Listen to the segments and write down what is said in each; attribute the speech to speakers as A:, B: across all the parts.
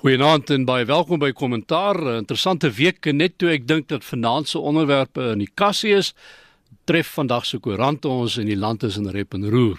A: Goeienaand en baie welkom by Kommentaar. Interessante week net toe ek dink dat vanaand se onderwerpe in die kassie is, tref vandag se koerante ons in die land is in rep en roer.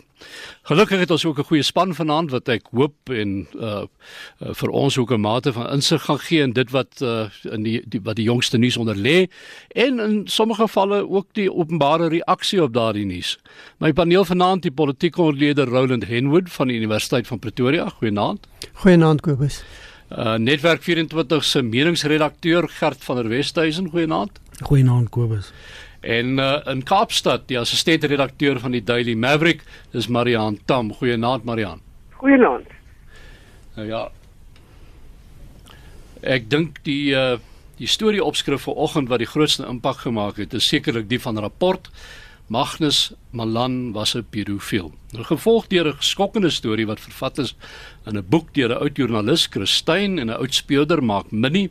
A: Gelukkig het ons ook 'n goeie span vanaand wat ek hoop en uh, uh vir ons ook 'n mate van insig gaan gee in dit wat uh in die, die wat die jongste nuus onder lê en in sommige gevalle ook die openbare reaksie op daardie nuus. My paneel vanaand die politieke ontleder Roland Henwood van die Universiteit van Pretoria. Goeienaand.
B: Goeienaand Kobus.
A: Uh Netwerk 24 se meningsredakteur Gert van der Westhuizen, goeienaand.
C: Goeienaand Kobus.
A: En uh in Kaapstad, die assistent redakteur van die Daily Maverick, dis Marian Tam. Goeienaand Marian.
D: Goeienaand.
A: Nou ja. Ek dink die uh die storie opskrif vanoggend wat die grootste impak gemaak het, is sekerlik die van rapport Magnus Malan was 'n pedofiel. Nou gevolg deur 'n geskokkende storie wat vervat is in 'n boek deur 'n oud joernalis, Christyn en 'n oud speurder maak Minnie,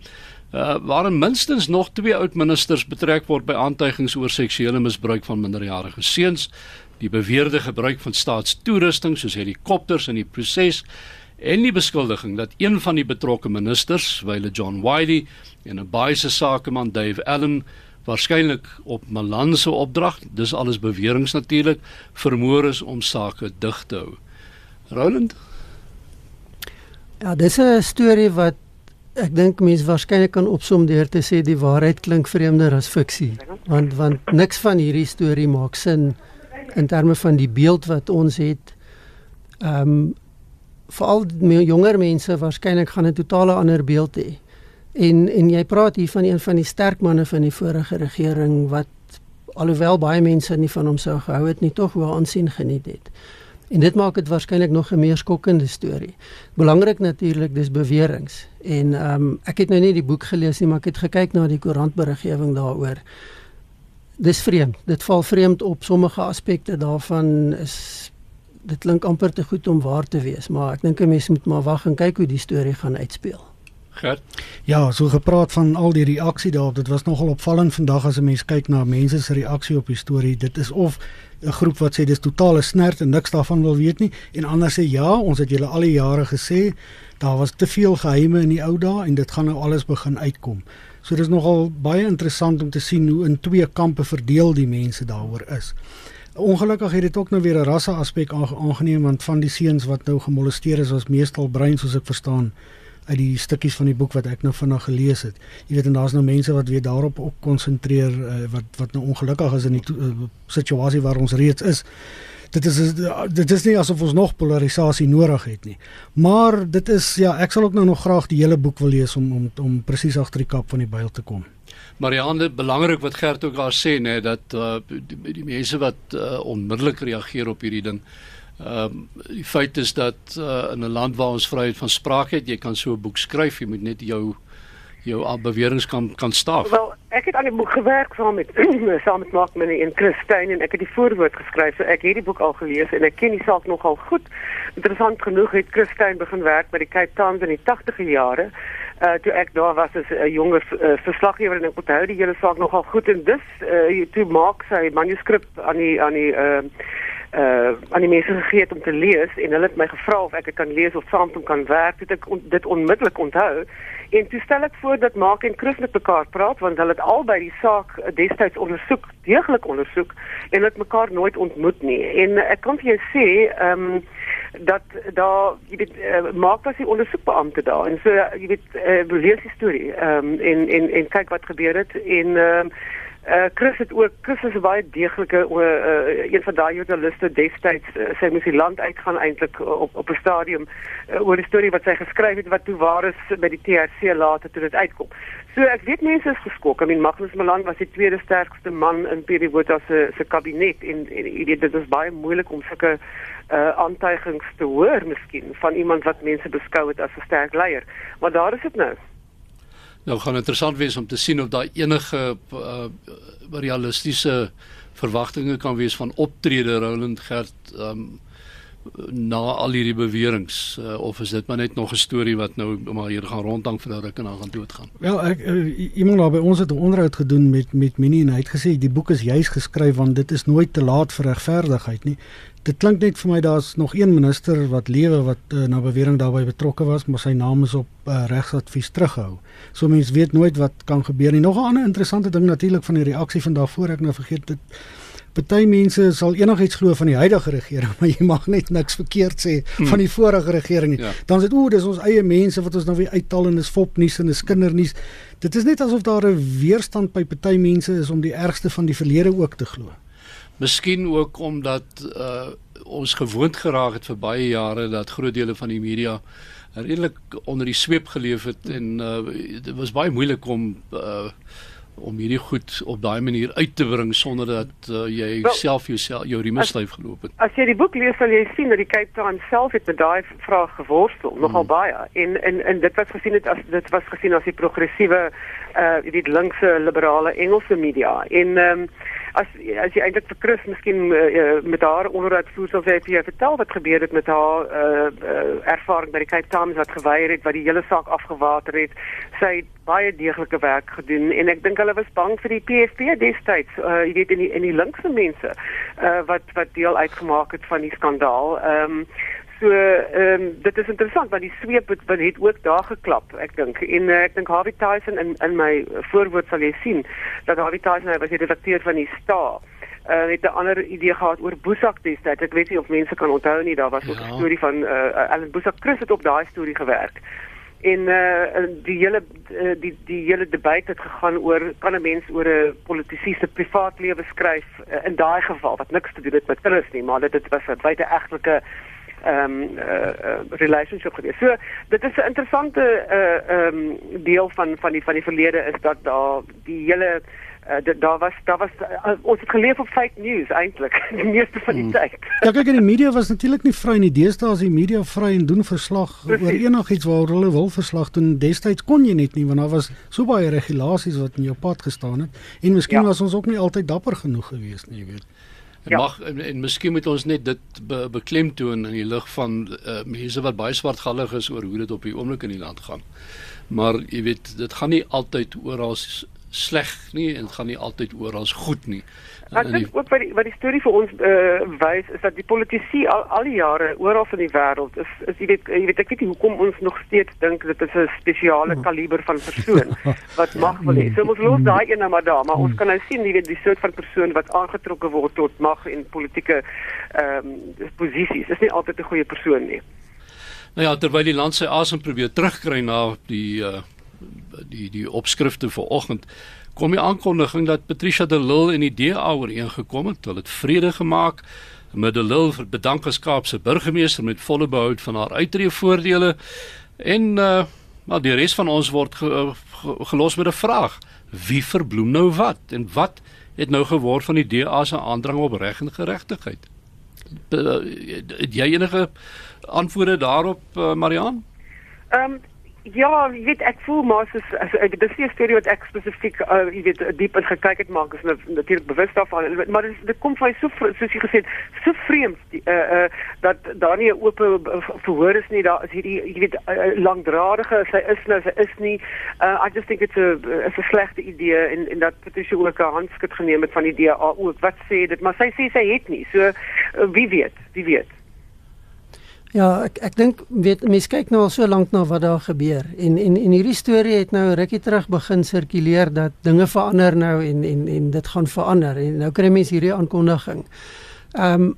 A: uh, waarin minstens nog twee oud ministers betrek word by aantuigings oor seksuele misbruik van minderjarige seuns, die beweerde gebruik van staatstoerusting soos helikopters in die proses en die beskuldiging dat een van die betrokke ministers, wyle John Wiley en 'n baie se sakeman Dave Allen waarskynlik op Malan se opdrag, dis alles beweringe natuurlik, vermoor is om sake dig te hou. Roland?
B: Ja, dis 'n storie wat ek dink mense waarskynlik kan opsom deur te sê die waarheid klink vreemder as fiksie. Want want niks van hierdie storie maak sin in terme van die beeld wat ons het. Ehm um, veral jonger mense waarskynlik gaan 'n totale ander beeld hê. En en jy praat hier van een van die sterk manne van die vorige regering wat alhoewel baie mense nie van hom sou gehou het nie, tog wel aansien geniet het. En dit maak dit waarskynlik nog 'n meer skokkende storie. Belangrik natuurlik dis beweringe. En ehm um, ek het nou nie die boek gelees nie, maar ek het gekyk na die koerantberiggewing daaroor. Dis vreemd. Dit val vreemd op sommige aspekte daarvan is dit klink amper te goed om waar te wees, maar ek dink 'n mens moet maar wag en kyk hoe die storie gaan uitspeel.
A: Gert.
C: Ja, so gepraat van al die reaksie daarop. Dit was nogal opvallend vandag as 'n mens kyk na mense se reaksie op die storie. Dit is of 'n groep wat sê dis totale snert en niks daarvan wil weet nie en ander sê ja, ons het julle al die jare gesê daar was te veel geheime in die ou dae en dit gaan nou alles begin uitkom. So dis nogal baie interessant om te sien hoe in twee kampe verdeel die mense daaroor is. Ongelukkig het dit ook nou weer 'n rasse aspek aangeneem want van die seuns wat nou gemolesteer is was meestal bruin soos ek verstaan uit die stukkies van die boek wat ek nou vanaand gelees het. Jy weet en daar's nou mense wat weer daarop ook konsentreer uh, wat wat nou ongelukkig is in die uh, situasie waar ons reeds is. Dit is dit is nie asof ons nog polarisasie nodig het nie. Maar dit is ja, ek sal ook nou nog graag die hele boek wil lees om om om presies agter die kap van die byl te kom.
A: Marianne, belangrik wat Gert ook daar sê nê dat uh, die, die mense wat uh, onmiddellik reageer op hierdie ding Ehm um, die feit is dat uh, in 'n land waar ons vryheid van spraak het, jy kan so 'n boek skryf, jy moet net jou jou beweringe kan kan staaf.
D: Wel, ek het aan die boek gewerk saam met saam met Mark Minnie en Christine en ek het die voorwoord geskryf. So ek het die boek al gelees en ek ken die saak nogal goed. Interessant genoeg het Christine begin werk by die Cape Town in die 80e jare. Uh toe ek daar was as 'n jonger uh, verslaggewer en ek onthou die hele saak nogal goed en dus uh toe maak sy manuskrip aan die aan die uh uh aan die mense gegee het om te lees en hulle het my gevra of ek dit kan lees of saam met kan werk. Dit ek on, dit onmiddellik onthou. En toe stel ek voor dat Mark en Chris met mekaar praat want hulle het albei die saak destyds ondersoek, deeglik ondersoek en hulle het mekaar nooit ontmoet nie. En ek kan vir jou sê, ehm um, dat daar jy weet uh, Mark was die ondersoekbeampte daar en so jy weet uh, lees die storie ehm um, en en en kyk wat gebeur het en ehm um, Uh Chris het ook Chris is baie deeglike uh, uh, een van daai journaliste destyds uh, sy moes die land uitgaan eintlik op op 'n stadium uh, oor die storie wat sy geskryf het wat toe waar is by die TRC later toe dit uitkom. So ek weet mense is geskok. I mean Magnus Malan was die tweede sterkste man in Pierre Botha se se kabinet en, jy weet dit is baie moeilik om sulke uh aantuigings te hoor miskien van iemand wat mense beskou het as 'n sterk leier. Maar daar is dit nou.
A: Nou gaan interessant wees om te sien of daar enige uh, realistiese verwagtinge kan wees van optrede Roland Gert um, na al hierdie beweringe uh, of is dit maar net nog 'n storie wat nou maar hier gaan rondhang vir 'n ruk en dan gaan doodgaan.
C: Wel ek uh, iemand daar by ons het 'n onderhoud gedoen met met Minnie en hy het gesê die boek is juis geskryf want dit is nooit te laat vir regverdigheid nie. Dit klink net vir my daar's nog een minister wat lewe wat uh, na bewering daarbey betrokke was, maar sy naam is op uh, regsadvies teruggehou. So mense weet nooit wat kan gebeur nie. Nog 'n ander interessante ding natuurlik van die reaksie van daarvoor ek nou vergeet dit Party mense sal enigiets glo van die huidige regering, maar jy mag net niks verkeerd sê hmm. van die vorige regering nie. Ja. Dan sê dit o, dis ons eie mense wat ons nou weer uittal en dis fopnuus en dis kindernuus. Dit is net asof daar 'n weerstand by party mense is om die ergste van die verlede ook te glo.
A: Miskien ook omdat uh, ons gewoond geraak het vir baie jare dat groot dele van die media redelik onder die sweep geleef het en uh, dit was baie moeilik om uh, om hierdie goed op daai manier uit te bring sonder dat uh, jy well, self jouself jou remeslyf geloop het.
D: As jy die boek lees sal jy sien dat die Cape Town self het met daai vraag geworstel mm. nogal baie en en en dit was gesien het as dit was gesien as die progressiewe uh die linkse liberale Engelse media en ehm um, as as jy eintlik vir Chris miskien uh, met haar onderhoud voer sy vir jou vertel wat gebeur het met haar uh, uh ervaring by die Cape Town wat geweier het wat die hele saak afgewater het? Sy het baie deeglike werk gedoen en ek dink hulle was bang vir die PFP destyds uh jy weet in die in die linkse mense uh wat wat deel uitgemaak het van die skandaal. Ehm um, So ehm um, dit is interessant want die sweep het, het ook daar geklap ek dink. En uh, ek dink Harvey Tyson in in my voorwoord sal jy sien dat Harvey Tyson hy was die redakteur van die Star uh, het 'n ander idee gehad oor Boesak destyds ek weet nie of mense kan onthou nie daar was ja. ook 'n storie van uh, Alan Boesak. Chris het op daai storie gewerk. En uh, die hele uh, die die hele debat het gegaan oor kan 'n mens oor 'n politisie se privaat lewe skryf uh, in daai geval wat niks te doen het met kinders nie maar dit dit was 'n baie egtelike ehm um, uh, uh, relationship gewees. So dit is 'n interessante uh ehm um, deel van van die van die verlede is dat daar die hele uh, daar was daar was uh, ons het geleef op fake news eintlik die meeste van die hmm. tyd.
C: ja kyk in die media was natuurlik nie vry nie. Deesdae is die media vry en doen verslag Precies. oor enigiets waar hulle wil verslag doen. Destyds kon jy net nie want daar was so baie regulasies wat in jou pad gestaan het en miskien ja. was ons ook nie altyd dapper genoeg geweest nie, jy weet.
A: Ja. mag en, en miskien moet ons net dit be, beklemtoon in die lig van uh, mense wat baie swartgallig is oor hoe dit op die oomblik in die land gaan. Maar jy weet, dit gaan nie altyd oral sleg nie en dit gaan nie altyd oral goed nie.
D: Ek dink ook wat die wat die storie vir ons uh, wys is dat die politici al al die jare oral in die wêreld is is jy weet jy weet ek weet nie hoekom ons nog steeds dink dit is 'n spesiale hmm. kaliber van persoon wat mag wil hê. So ons los daai een nou maar daar, maar ons hmm. kan nou sien jy weet die soort van persoon wat aangetrokke word tot mag en politieke ehm um, posisies. Is nie altyd 'n goeie persoon nie.
A: Nou ja, terwyl die land sy asem probeer terugkry na die uh, die die opskrifte vir oggend kom die aankondiging dat Patricia de Lille en die DA ooreengekom het, hulle het vrede gemaak met de Lille bedank as Kaapse burgemeester met volle behoud van haar uitreëvoordele en uh, maar die res van ons word ge, ge, gelos met 'n vraag wie verbloem nou wat? En wat het nou geword van die DA se aandrang op reg en geregtigheid het jy enige antwoorde daarop Marian
D: Ehm um, Ja, jy weet ek voel maar soos as dis nie 'n storie wat ek spesifiek uh, jy weet diep in gekyk het maar ek is natuurlik bewus daarvan. Maar dit, dit kom van so soos jy gesê het so vreemd die, uh, uh, dat daar nie 'n oop verhoor is nie. Daar is hierdie jy weet uh, langdradige sy is nou sy is nie. Uh, I just think it's a is 'n slegte idee en en dat Patricia ook 'n handskit geneem het van die DA ook wat sê dit? Maar sy sê sy het nie. So uh, wie weet wie weet
B: Ja, ek ek dink weet mense kyk nou al so lank na wat daar gebeur en en en hierdie storie het nou rukkie terug begin sirkuleer dat dinge verander nou en en en dit gaan verander en nou kry mense hierdie aankondiging. Ehm um,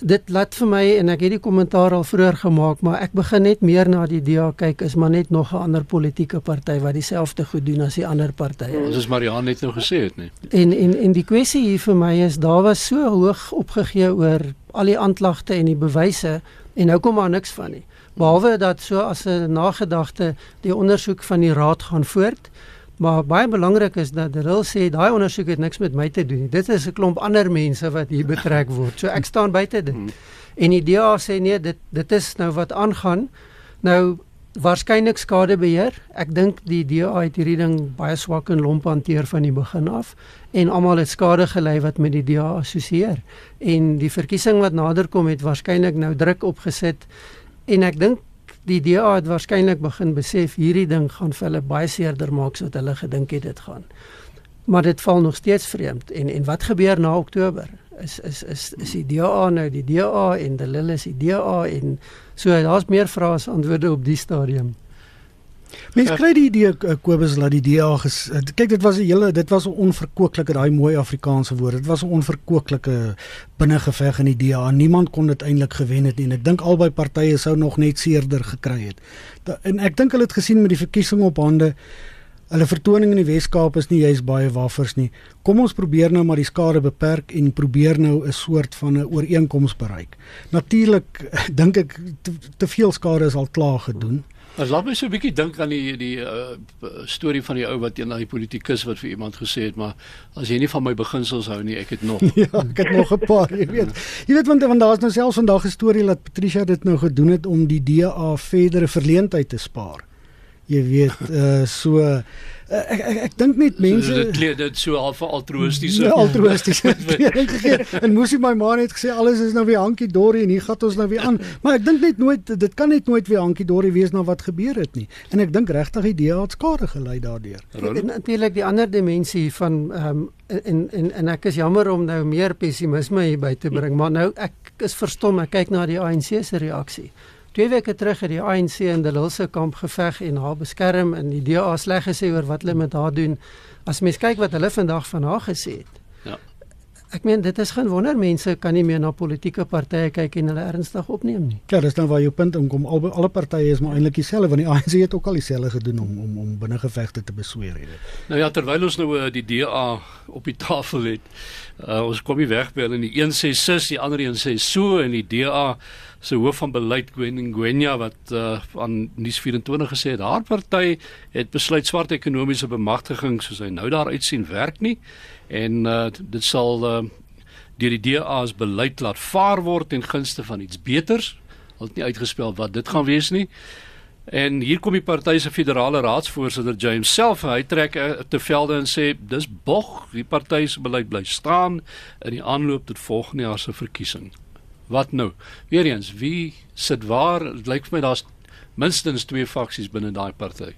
B: dit laat vir my en ek het die kommentaar al vroeër gemaak, maar ek begin net meer na die DA kyk is maar net nog 'n ander politieke party wat dieselfde goed doen as die ander partye.
A: Ons is Marianne net nou gesê het nie.
B: En en en die kwessie hier vir my is daar was so hoog opgegee oor al die aanklagte en die bewyse en nou kom maar niks van nie. Behalwe dat so as 'n nagedagte die ondersoek van die raad gaan voort. Maar baie belangrik is dat hulle sê daai ondersoek het niks met my te doen nie. Dit is 'n klomp ander mense wat hier betrek word. So ek staan buite dit. Hmm. En die DA sê nee, dit dit is nou wat aangaan. Nou waarskynlik skadebeheer. Ek dink die DA het hierdie ding baie swak en lomp hanteer van die begin af en almal het skade gely wat met die DA assosieer. En die verkiesing wat naderkom het waarskynlik nou druk opgesit en ek dink die DA het waarskynlik begin besef hierdie ding gaan vir hulle baie seerder maak as wat hulle gedink het dit gaan. maar dit val nog steeds vreemd. En en wat gebeur na Oktober? Is is is is die DA nou die DA en die Lille is die DA en so daar's meer vrae as antwoorde op die stadium
C: Mens kry die idee eh, Kobus laat die DA ges, eh, kyk dit was 'n hele dit was 'n onverkooklike daai mooi Afrikaanse woord. Dit was 'n onverkooklike binnengeveg in die DA. Niemand kon dit eintlik gewen het nie en ek dink albei partye sou nog net seerder gekry het. Da, en ek dink hulle het gesien met die verkiesing op hande Hulle vertoning in die Weskaap is nie juist baie waffers nie. Kom ons probeer nou maar die skade beperk en probeer nou 'n soort van 'n ooreenkoms bereik. Natuurlik dink ek te, te veel skade is al klaar gedoen.
A: As laat my so 'n bietjie dink aan die die uh, storie van die ou wat eendag die politikus wat vir iemand gesê het, maar as jy nie van my beginsels hou nie, ek het nog.
C: ja, ek het nog 'n paar, jy weet. Jy weet want want daar's nou selfs vandag 'n storie dat Patricia dit nou gedoen het om die DA verdere verleentheid te spaar. Jy weet, uh so uh, ek ek, ek dink net mense so,
A: dit kleed dit so al vir altruïsties
C: ja, altruïsties en moes my ma net gesê alles is nou weer hankie dorie en hier gaan ons nou weer aan. Maar ek dink net nooit dit kan net nooit weer hankie dorie wees na wat gebeur het nie. En ek dink regtig die DA het skade gelei daardeur.
B: Natuurlik die ander dimensie van ehm um, en en en ek is jammer om nou meer pessimisme hier by te bring maar nou ek is verstom ek kyk na die ANC se reaksie Twee weke terug het die ANC in die Lilse kamp geveg en haar beskerm en die DA sleg gesê oor wat hulle met haar doen. As mens kyk wat hulle vandag van haar gesê het. Ja. Ek meen dit is geen wonder mense kan nie meer na politieke partye kyk en hulle ernstig opneem nie.
C: Ja, dis dan waar jou punt inkom. Al alle partye is maar eintlik dieselfde want die ANC het ook al dieselfde gedoen om om om binnengevegte te besweer het.
A: Nou ja, terwyl ons nou uh, die DA op die tafel het, uh, ons kom nie weg by hulle nie. Een sê sis, die ander een sê so en die DA se hoof van beleid Gwenya wat uh, aan Nuus24 gesê het haar party het besluit swart ekonomiese bemagtiging soos hy nou daar uitsien werk nie en uh, dit sal uh, deur die DA se beleid laat vaar word ten gunste van iets beters. Hulle het nie uitgespel wat dit gaan wees nie. En hier kom die party se federale raadsvoorsitter James self, hy trek te velde en sê dis bog, die party se beleid bly staan in die aanloop tot volgende jaar se verkiesing. Wat nou? Weereens, wie sit waar? Dit lyk vir my daar's minstens twee faksies binne daai party.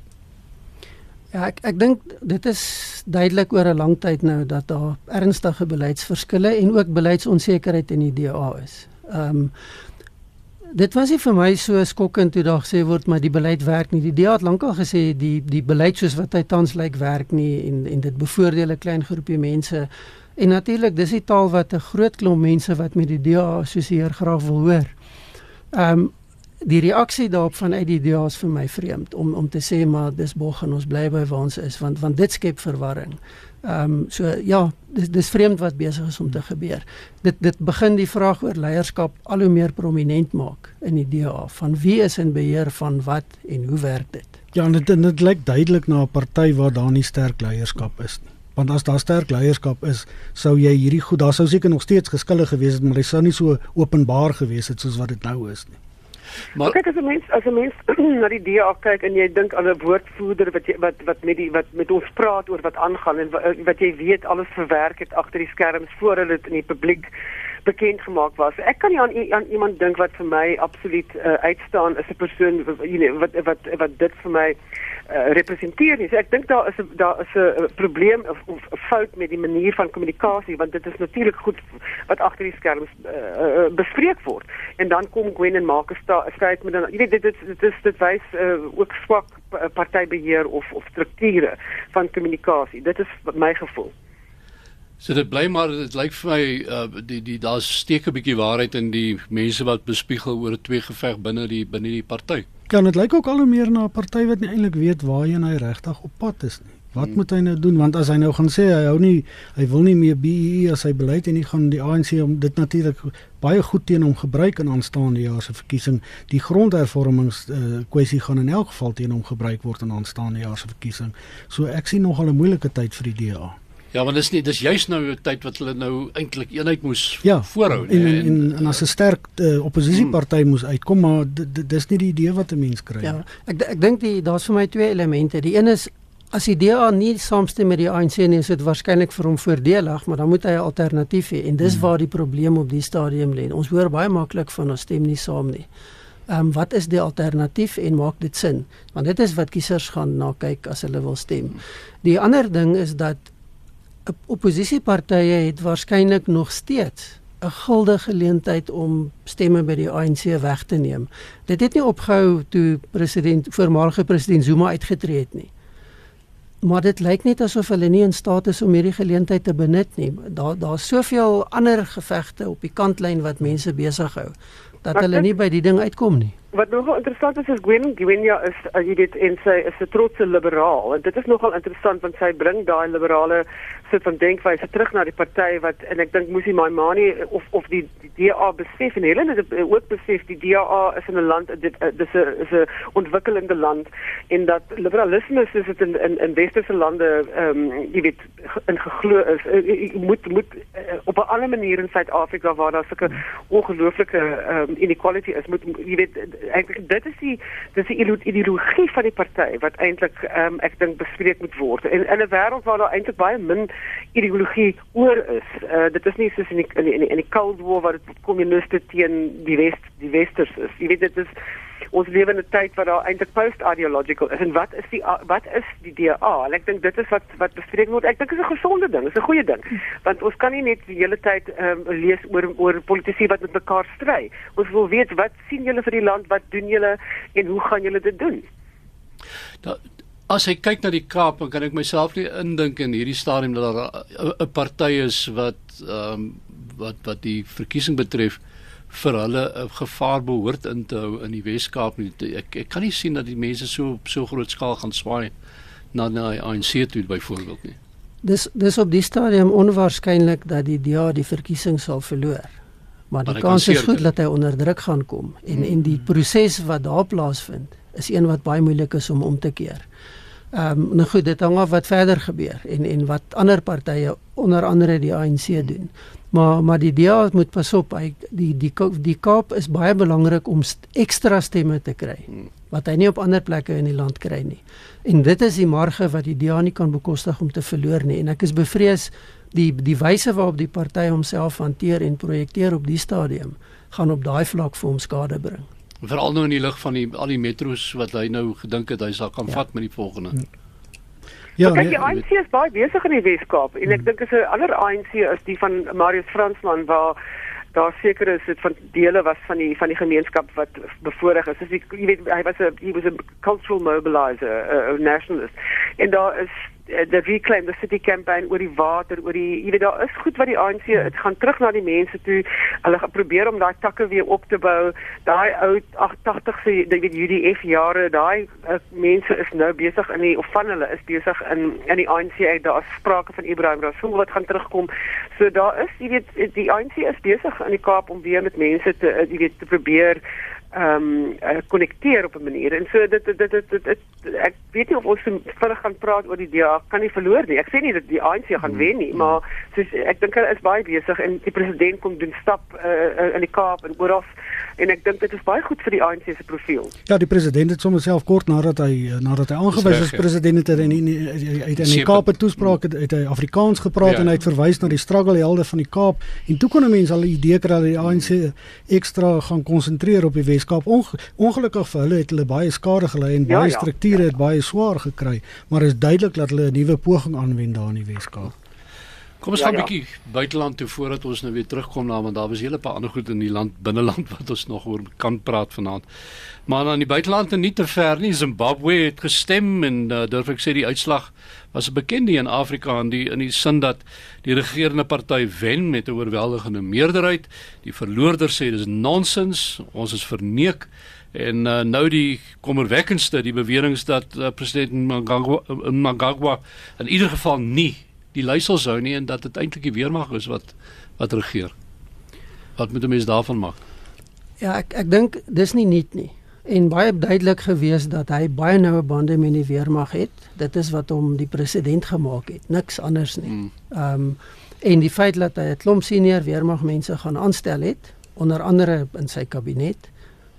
B: Ja, ek ek dink dit is duidelik oor 'n lang tyd nou dat daar ernstige beleidsverskille en ook beleidsonsekerheid in die DA is. Ehm um, dit was nie vir my so skokkend toe daar gesê word maar die beleid werk nie. Die DA het lankal gesê die die beleid soos wat hy tans lyk werk nie en en dit bevoordeel 'n klein groepie mense. En natuurlik, dis die taal wat 'n groot klomp mense wat met die DA assosieer graag wil hoor. Ehm um, die reaksie daarop vanuit die DA is vir my vreemd om om te sê maar dis bog en ons bly by waar ons is want want dit skep verwarring. Ehm um, so ja, dis dis vreemd wat besig is om te gebeur. Dit dit begin die vraag oor leierskap al hoe meer prominent maak in die DA van wie is in beheer van wat en hoe werk dit?
C: Ja, en dit dit lyk duidelik na 'n party waar daar nie sterk leierskap is nie want as daar sterk leierskap is, sou jy hierdie goed, daar sou seker nog steeds geskille gewees het, maar dit sou nie so openbaar gewees het soos wat dit nou is nie.
D: Maar kyk as 'n mens as 'n mens na die DA kyk en jy dink aan 'n woordvoerder wat jy, wat wat met die wat met ons praat oor wat aangaan en wat, wat jy weet alles verwerk het agter die skerms voor hulle dit in die publiek bekend gemaak was. Ek kan nie aan, aan iemand dink wat vir my absoluut uh, uitstaan as 'n persoon you know, wat wat wat dit vir my uh, representeer nie. So ek dink daar is 'n daar is 'n probleem of 'n fout met die manier van kommunikasie want dit is natuurlik goed wat agter die skerms uh, uh, bespreek word. En dan kom Gwen en maak 'n sta statement en jy weet dit dit dit is dit wys uh, ook swak partybeheer of of strukture van kommunikasie. Dit is my gevoel.
A: So dit bly maar dit lyk vir my uh, die die daar's steek 'n bietjie waarheid in die mense wat bespiegel oor 'n twee geveg binne die binne die party.
C: Kan dit lyk ook al hoe meer na 'n party wat nie eintlik weet waarheen hy regtig op pad is nie. Wat hmm. moet hy nou doen want as hy nou gaan sê hy hou nie hy wil nie meer BEE as hy beleid en nie gaan die ANC om dit natuurlik baie goed teen hom gebruik in aanstaande jaar se verkiesing. Die grondhervormings uh, kwessie gaan in elk geval teen hom gebruik word in aanstaande jaar se verkiesing. So ek sien nog al 'n moeilike tyd vir die DA.
A: Ja, want dis nie dis juist nou 'n tyd wat hulle nou eintlik eenheid moes ja, voorhou
C: nie. En en, en, en as 'n sterk uh, oppositieparty hmm. moes uitkom, maar dis nie die idee wat 'n mens kry
B: ja, nie. Ja, ek ek dink die daar's vir my twee elemente. Die een is as die DA nie saamstem met die ANC nie, is dit waarskynlik vir hom voordelig, maar dan moet hy 'n alternatief hê en dis hmm. waar die probleem op die stadium lê. Ons hoor baie maklik van ons stem nie saam nie. Ehm um, wat is die alternatief en maak dit sin? Want dit is wat kiesers gaan na kyk as hulle wil stem. Die ander ding is dat oppositiepartye het waarskynlik nog steeds 'n gulde geleentheid om stemme by die ANC weg te neem. Dit het nie opgehou toe president voormalige president Zuma uitgetree het nie. Maar dit lyk net asof hulle nie in staat is om hierdie geleentheid te benut nie. Daar daar's soveel ander gevegte op die kantlyn wat mense besig hou dat hulle nie by die ding uitkom nie.
D: Wat nogal interessant is is Gwen Gwenya is as jy dit en sy is 'n trotse liberaal en dit is nogal interessant want sy bring daai liberale soort van denkwyse terug na die party wat en ek dink Musi Maimani of of die, die DA besef en Helen het ook besef die DA is in 'n land dit dis 'n is 'n ontwikkelende land en dat liberalisme soos dit in in, in westerse lande ehm um, jy weet in geglo is jy moet moet uh, op 'n ander manier in Suid-Afrika waar daar sulke ongelooflike ehm um, inequality is moet jy weet eintlik dit is die dis die ideologie van die party wat eintlik ehm um, ek dink bespreek moet word. En in 'n wêreld waar daar eintlik baie min ideologie oor is. Uh, dit is nie soos in die in die, in die Cold War waar dit kommuniste teen die west die westers is. Jy weet dit is ons lewe in 'n tyd waar daar eintlik post-ideological is en wat is die wat is die DA? En ek dink dit is wat wat bespreek word. Ek dink dit is 'n gesonde ding, is 'n goeie ding. Want ons kan nie net die hele tyd ehm um, lees oor oor politici wat met mekaar stry. Ons wil weet wat sien julle vir die land? Wat doen julle en hoe gaan julle dit doen?
A: Da, As ek kyk na die Kaap, dan kan ek myself nie indink in hierdie stadium dat daar 'n party is wat ehm um, wat wat die verkiesing betref vir hulle 'n gevaar behoort in te hou in die Wes-Kaap nie. Ek ek kan nie sien dat die mense so op so groot skaal gaan swaai na na ANC toe byvoorbeeld nie.
B: Dis dis op die stadium onwaarskynlik dat die DA die verkiesing sal verloor. Maar die kans is goed dat hy onder druk gaan kom en hmm. en die proses wat daar plaasvind is een wat baie moeilik is om om te keer. Ehm um, nou goed, dit hang af wat verder gebeur en en wat ander partye onder andere die ANC doen. Maar maar die DA moet pas op, hy die die die Kaap is baie belangrik om st ekstra stemme te kry wat hy nie op ander plekke in die land kry nie. En dit is die marge wat die DA nie kan bekostig om te verloor nie. En ek is bevrees die die wyse waarop die party homself hanteer en projekteer op die stadium gaan op daai vlak vir hom skade bring
A: veral nou in die lig van die al die metros wat hy nou gedink het hy sal kan ja. vat met die volgende.
D: Ja, kyk, die ANC is baie besig in die Weskaap en ek hm. dink is 'n ander ANC is die van Marius Fransman waar daar seker is dit van dele was van die van die gemeenskap wat bevoorreg is. Dis jy weet hy was 'n he was a cultural mobilizer, 'n nationalist. En daar is the reclaim the city campaign oor die water oor die jy weet daar is goed wat die ANC dit gaan terug na die mense toe. Hulle probeer om daai takke weer op te bou. Daai ou 80 se jy weet UDF jare daai uh, mense is nou besig in die of van hulle is besig in in die ANC daar is sprake van Ibrahim Rasool wat gaan terugkom. So daar is jy weet die ANC is besig in die Kaap om weer met mense te jy weet te probeer ehm um, konnekteer op 'n manier. En so dit dit dit, dit, dit, dit ek weet nie of ons vinnig gaan praat oor die DA kan nie verloor nie. Ek sê nie dat die ANC gaan wen nie, maar soos ek dink hulle is baie besig en die president kom doen stap uh, in die Kaap en oral en ek dink dit is baie goed vir die ANC se profiel.
C: Ja, die president het sommer self kort nadat hy nadat hy aangewys is as president het hy in uit in die Kaap toespraak het, het hy Afrikaans gepraat ja. en hy het verwys na die struggle helde van die Kaap en toe kon mense al 'n idee kry dat die ANC ekstra gaan konsentreer op die Wes Weskaap. Onge ongelukkig vir hulle het hulle baie skade gely en ja, baie ja, strukture ja. het baie swaar gekry, maar is duidelik dat hulle 'n nuwe poging aanwend daar in die Weskaap.
A: Kom ons ja, gaan 'n ja. bietjie buiteland toe voordat ons nou weer terugkom na want daar was hele paar ander goed in die land binneland wat ons nog oor kan praat vanaand. Maar aan die buiteland en nie te ver nie, Zimbabwe het gestem en uh, durf ek sê die uitslag was 'n bekende in Afrika in die in die sin dat die regerende party wen met 'n oorweldigende meerderheid. Die verloorder sê dis nonsens, ons is verneek en uh, nou die kommerwekkendste die beweringe dat uh, president Mnangagwa, Mnangagwa in ieder geval nie die leiersel sou nie en dat dit eintlik die weermag is wat wat regeer. Wat moet 'n mens daarvan maak?
B: Ja, ek ek dink dis nie nuut nie en baie duidelik gewees dat hy baie noue bande met die weermag het. Dit is wat hom die president gemaak het, niks anders nie. Hmm. Ehm um, en die feit dat hy 'n klomp senior weermagmense gaan aanstel het, onder andere in sy kabinet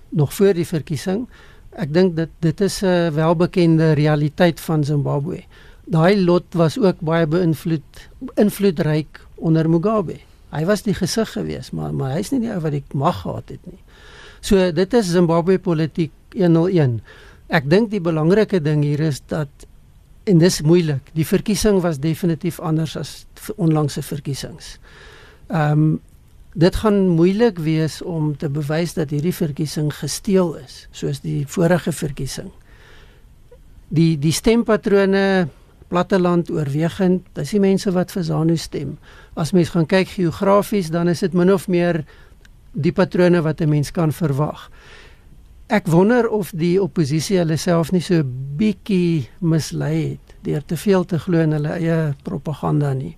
B: nog voor die verkiesing. Ek dink dit dit is 'n welbekende realiteit van Zimbabwe. Daai lot was ook baie beïnvloed invloedryk onder Mugabe. Hy was die gesig geweest, maar maar hy's nie die ou wat die mag gehad het nie. So dit is Zimbabwe politiek 101. Ek dink die belangrike ding hier is dat en dis moeilik. Die verkiesing was definitief anders as onlangse verkiesings. Ehm um, dit gaan moeilik wees om te bewys dat hierdie verkiesing gesteel is soos die vorige verkiesing. Die die stempatrone platteland oorwegend, dis die mense wat vir Zanu stem. As mens gaan kyk geografies, dan is dit min of meer die patrone wat 'n mens kan verwag. Ek wonder of die oppositie hulle self nie so bietjie mislei het deur te veel te glo in hulle eie propaganda nie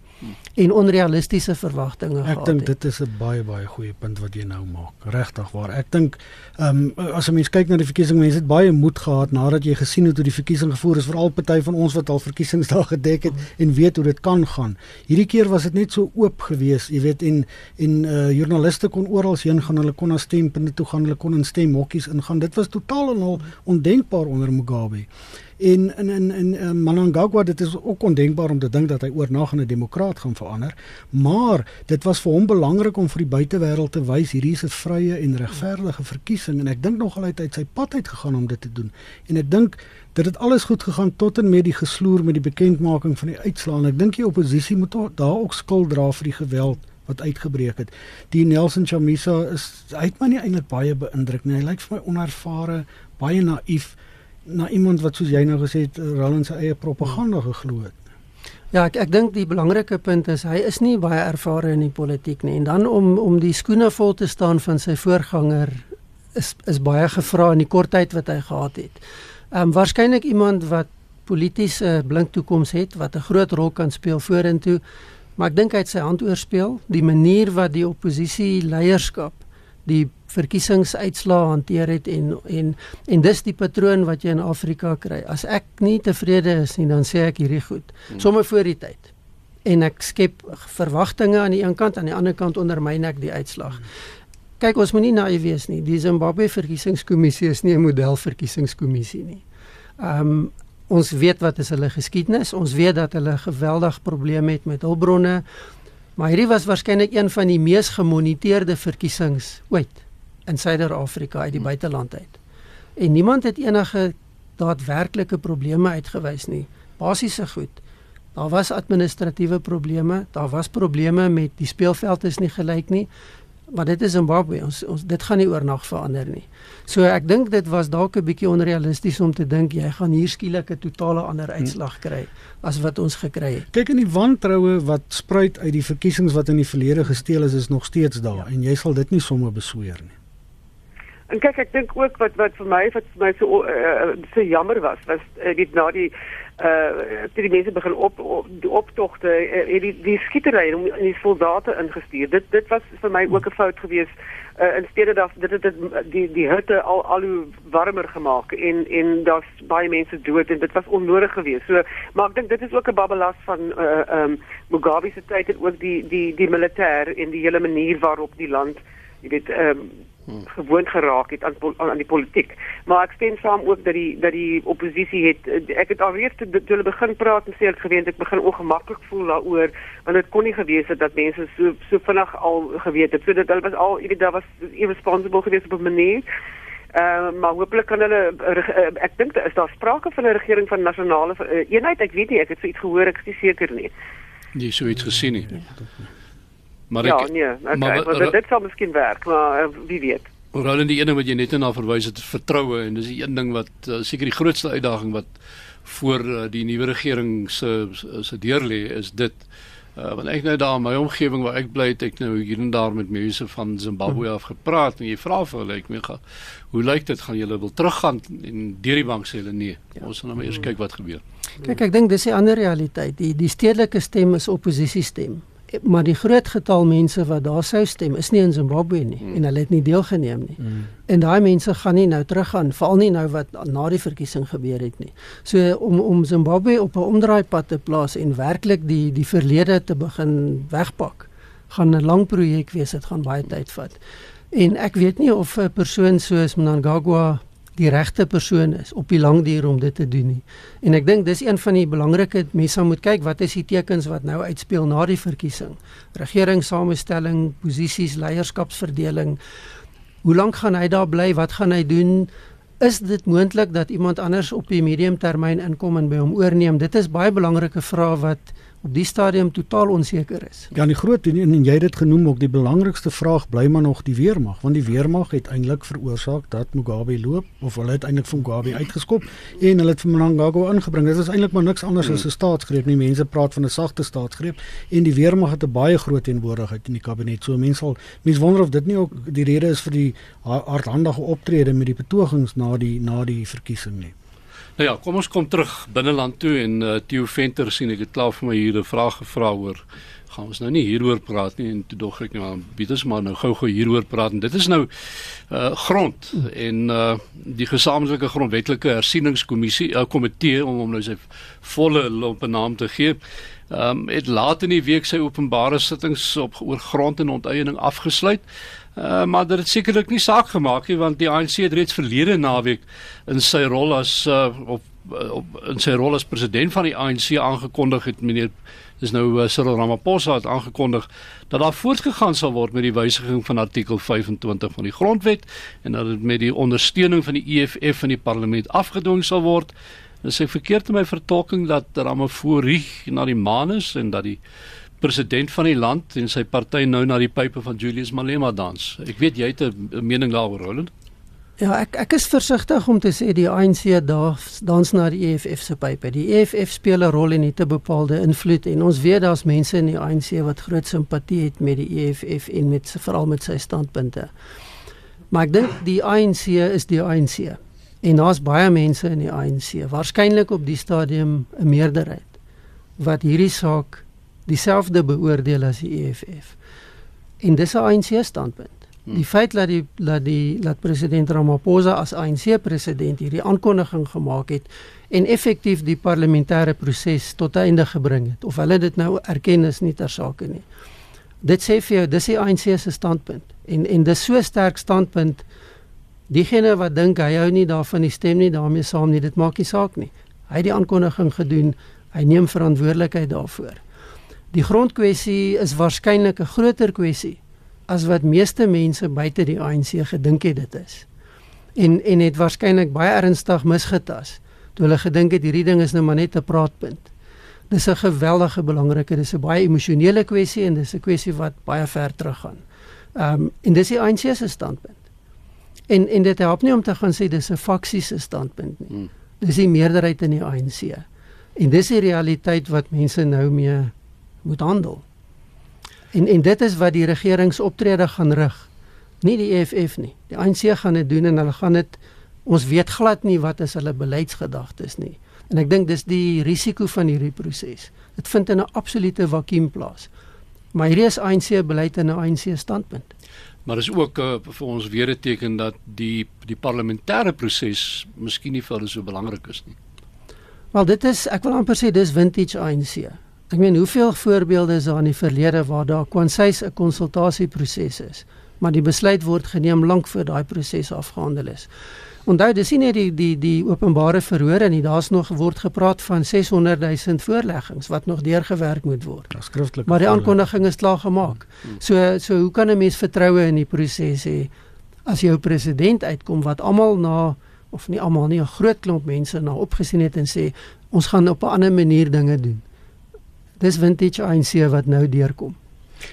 B: en onrealistiese verwagtinge
C: gehad. Ek dink dit is 'n baie baie goeie punt wat jy nou maak. Regtig waar. Ek dink ehm um, as 'n mens kyk na die verkiesing, mense het baie moed gehad nadat jy gesien het hoe die verkiesing gevoer is, veral party van ons wat al verkiesingsdae gedek het en weet hoe dit kan gaan. Hierdie keer was dit net so oop geweest, jy weet en en uh joernaliste kon oral heen gaan, hulle kon na stempunte toe gaan, hulle kon in stemhokkies ingaan. Dit was totaal en al ondenkbaar onder Mugabe. En in in in uh, Mnangagwa dit is ook ondenkbaar om te dink dat hy oornag 'n demokraat gaan verander, maar dit was vir hom belangrik om vir die buitewêreld te wys hierdie is 'n vrye en regverdige verkiesing en ek dink nogal hy het uit sy pad uit gegaan om dit te doen. En ek dink dit het alles goed gegaan tot en met die gesloer met die bekendmaking van die uitslae en ek dink die oppositie moet daar ook skuld dra vir die geweld wat uitgebreek het. Die Nelson Chamisa is hy het my nie eintlik baie beïndruk nie. Hy lyk vir my onervare, baie naïef na iemand wat soos jy nou gesê het Roland se eie propaganda geglo het.
B: Ja, ek ek dink die belangrike punt is hy is nie baie ervare in die politiek nie en dan om om die skoene vol te staan van sy voorganger is is baie gevra in die kort tyd wat hy gehad het. Ehm um, waarskynlik iemand wat polities 'n blink toekoms het wat 'n groot rol kan speel vorentoe. Maar ek dink hy het sy hand oorspeel, die manier wat die oppositie leierskap die verkiesingsuitslae hanteer het en en en dis die patroon wat jy in Afrika kry. As ek nie tevrede is nie, dan sê ek hierdie goed. Hmm. Somme voor die tyd. En ek skep verwagtinge aan die een kant, aan die ander kant ondermyn ek die uitslag. Kyk, ons moenie naïef wees nie. Die Zimbabwe verkiesingskommissie is nie 'n model verkiesingskommissie nie. Ehm um, ons weet wat is hulle geskiedenis. Ons weet dat hulle geweldig probleme het met hulpbronne. Maar hierdie was waarskynlik een van die mees gemoniteerde verkiesings ooit in Suider-Afrika uit die hmm. buiteland uit. En niemand het enige daadwerklike probleme uitgewys nie. Basiese goed. Daar was administratiewe probleme, daar was probleme met die speelveld is nie gelyk nie. Maar dit is Zimbabwe. Ons ons dit gaan nie oornag verander nie. So ek dink dit was dalk 'n bietjie onrealisties om te dink jy gaan hier skielik 'n totale ander hmm. uitslag kry as wat ons gekry het.
C: Kyk in die wantroue wat spruit uit die verkiesings wat in die verlede gesteel is is nog steeds daar ja. en jy sal dit nie sommer besweer nie.
D: En kyk ek dink ook wat wat vir my wat vir my so uh, so jammer was was uh, dit na die uh die mense begin op, op die optogte uh, die die skietery om die soldate ingestuur. Dit dit was vir my ook 'n fout geweest. Uh in steede dat dit het die die hitte al al hoe warmer gemaak en en daar's baie mense dood en dit was onnodig geweest. So maar ek dink dit is ook 'n babbelas van uh um Mugabe se tyd het ook die die die militêr en die hele manier waarop die land jy weet um Hmm. gewoond geraak het aan aan die politiek. Maar ek stem saam ook dat die dat die oppositie het ek het alreeds toe hulle begin praat en sê ek geweet ek begin ongemaklik voel daaroor want dit kon nie gewees het dat mense so so vinnig al geweet het. So dat hulle was al iemand daar was irresponsible geweest op 'n manier. Uh, maar hopelik kan hulle uh, ek dink daar is daar sprake van 'n regering van nasionale uh, eenheid. Ek weet nie, ek het so iets gehoor, ek is nie seker nie.
A: Jy so iets gesien nie. Ja.
D: Maar ja, ek, nee, okay, maar, maar dit, dit sal miskien werk, maar uh, wie weet.
A: Oral in die ene wat jy net na verwys het, vertroue en dis die een ding wat uh, seker die grootste uitdaging wat voor uh, die nuwe regering se se deur lê is dit. Uh, want ek nou daar in my omgewing waar ek bly, het ek nou hier en daar met mense van Zimbabwe af gepraat en jy vra vir hulle, ek meen, hoe lyk dit gaan julle wil teruggaan en deur die bank sê hulle nee. Ja. Ons gaan nou eers kyk wat gebeur.
B: Kyk, ek dink dis 'n ander realiteit. Die die stedelike stem is oppositie stem maar die groot getal mense wat daar sou stem is nie in Zimbabwe nie mm. en hulle het nie deelgeneem nie. Mm. En daai mense gaan nie nou teruggaan, veral nie nou wat na die verkiesing gebeur het nie. So om om Zimbabwe op 'n omdraaipad te plaas en werklik die die verlede te begin wegpak, gaan 'n lang projek wees. Dit gaan baie tyd vat. En ek weet nie of 'n persoon soos Mnangagwa die regte persoon is op die lang duur om dit te doen nie. En ek dink dis een van die belangrike mense moet kyk wat is die tekens wat nou uitspeel na die verkiesing. Regeringssamestelling, posisies, leierskapsverdeling. Hoe lank gaan hy daar bly? Wat gaan hy doen? is dit moontlik dat iemand anders op die medium termyn inkom en by hom oorneem? Dit is baie belangrike vrae wat op die stadium totaal onseker is.
C: Ja, die groot en, en jy het dit genoem ook die belangrikste vraag bly maar nog die weermag, want die weermag het eintlik veroorsaak dat Mugabe loop of hulle het eintlik van Mugabe uitgeskop en hulle het vir Mnangagwa ingebring. Dit is eintlik maar niks anders as 'n staatsgreep nie. Mense praat van 'n sagte staatsgreep en die weermag het 'n baie groot teenwoordigheid in die kabinet. So mense sal mense wonder of dit nie ook die rede is vir die hardhandige optrede met die betogings na die na die verkiesing nie.
A: Nou ja, kom ons kom terug binneland toe en uh, Theo Venter sien ek het klaar vir my hier 'n vraag gevra oor gaan ons nou nie hieroor praat nie en toe dog ek nou bied ons maar nou gou-gou hieroor praat en dit is nou uh grond en uh die gesamentlike grondwetlike hersieningskommissie uh, komitee om hom nou sy volle lompe naam te gee. Ehm um, het laat in die week sy openbare sittings op oor grond en onteiening afgesluit. Uh, maar dit het sekerlik nie saak gemaak nie want die ANC het reeds verlede naweek in sy rol as uh, op, op in sy rol as president van die ANC aangekondig het meneer dis nou uh, Cyril Ramaphosa het aangekondig dat daar voortgegaan sal word met die wysiging van artikel 25 van die grondwet en dat dit met die ondersteuning van die EFF in die parlement afgedwing sal word. Dis ek verkeerd in my vertolking dat Ramaphosa na die maan is en dat die president van die land en sy party nou na die pype van Julius Malema dans. Ek weet jy het 'n mening daaroor, Roland.
B: Ja, ek ek is versigtig om te sê die ANC dans dans na die EFF se pype. Die EFF speel 'n rol en het 'n bepaalde invloed en ons weet daar's mense in die ANC wat groot simpatie het met die EFF en met veral met sy standpunte. Maar ek dink die ANC is die ANC. En daar's baie mense in die ANC, waarskynlik op die stadium 'n meerderheid wat hierdie saak dieselfde beoordeel as die EFF. En dis 'n ANC standpunt. Hmm. Die feit dat die dat die dat president Ramaphosa as ANC president hierdie aankondiging gemaak het en effektief die parlementêre proses tot einde gebring het of hulle dit nou erken is nie ter sake nie. Dit sê vir jou dis die ANC se standpunt en en dis so sterk standpunt diegene wat dink hy hou nie daarvan die stem nie daarmee saam nie dit maak nie saak nie. Hy het die aankondiging gedoen. Hy neem verantwoordelikheid daarvoor. Die grondkwessie is waarskynlik 'n groter kwessie as wat meeste mense buite die ANC gedink het dit is. En en het waarskynlik baie ernstig misgetas toe hulle gedink het hierdie ding is nou maar net 'n praatpunt. Dis 'n geweldige belangrike, dis 'n baie emosionele kwessie en dis 'n kwessie wat baie ver teruggaan. Ehm um, en dis die ANC se standpunt. En en dit help nie om te gaan sê dis 'n faksie se standpunt nie. Hmm. Dis die meerderheid in die ANC. En dis die realiteit wat mense nou mee moet handel. En en dit is wat die regeringsoptrede gaan rig. Nie die EFF nie. Die ANC gaan dit doen en hulle gaan dit ons weet glad nie wat is hulle beleidsgedagtes nie. En ek dink dis die risiko van hierdie proses. Dit vind in 'n absolute vakuum plaas. Maar hierdie is ANC beleid en 'n ANC standpunt.
A: Maar is ook uh, vir ons weer 'n teken dat die die parlementêre proses miskien nie vir hulle so belangrik is nie.
B: Wel dit is ek wil amper sê dis vintage ANC. Ek meen hoeveel voorbeelde is daar in die verlede waar daar kwansies 'n konsultasieproses is, maar die besluit word geneem lank voor daai proses afgehandel is. Onthou, dis nie net die die die openbare verhore nie, daar's nog word gepraat van 600 000 voorleggings wat nog deurgewerk moet word.
C: Ja, skriftelik.
B: Maar die aankondiging is klaar gemaak. Hmm. So so hoe kan 'n mens vertroue in die proses hê as jou president uitkom wat almal na of nie almal nie 'n groot klomp mense na opgesien het en sê ons gaan op 'n ander manier dinge doen dis vintage ANC wat nou deurkom.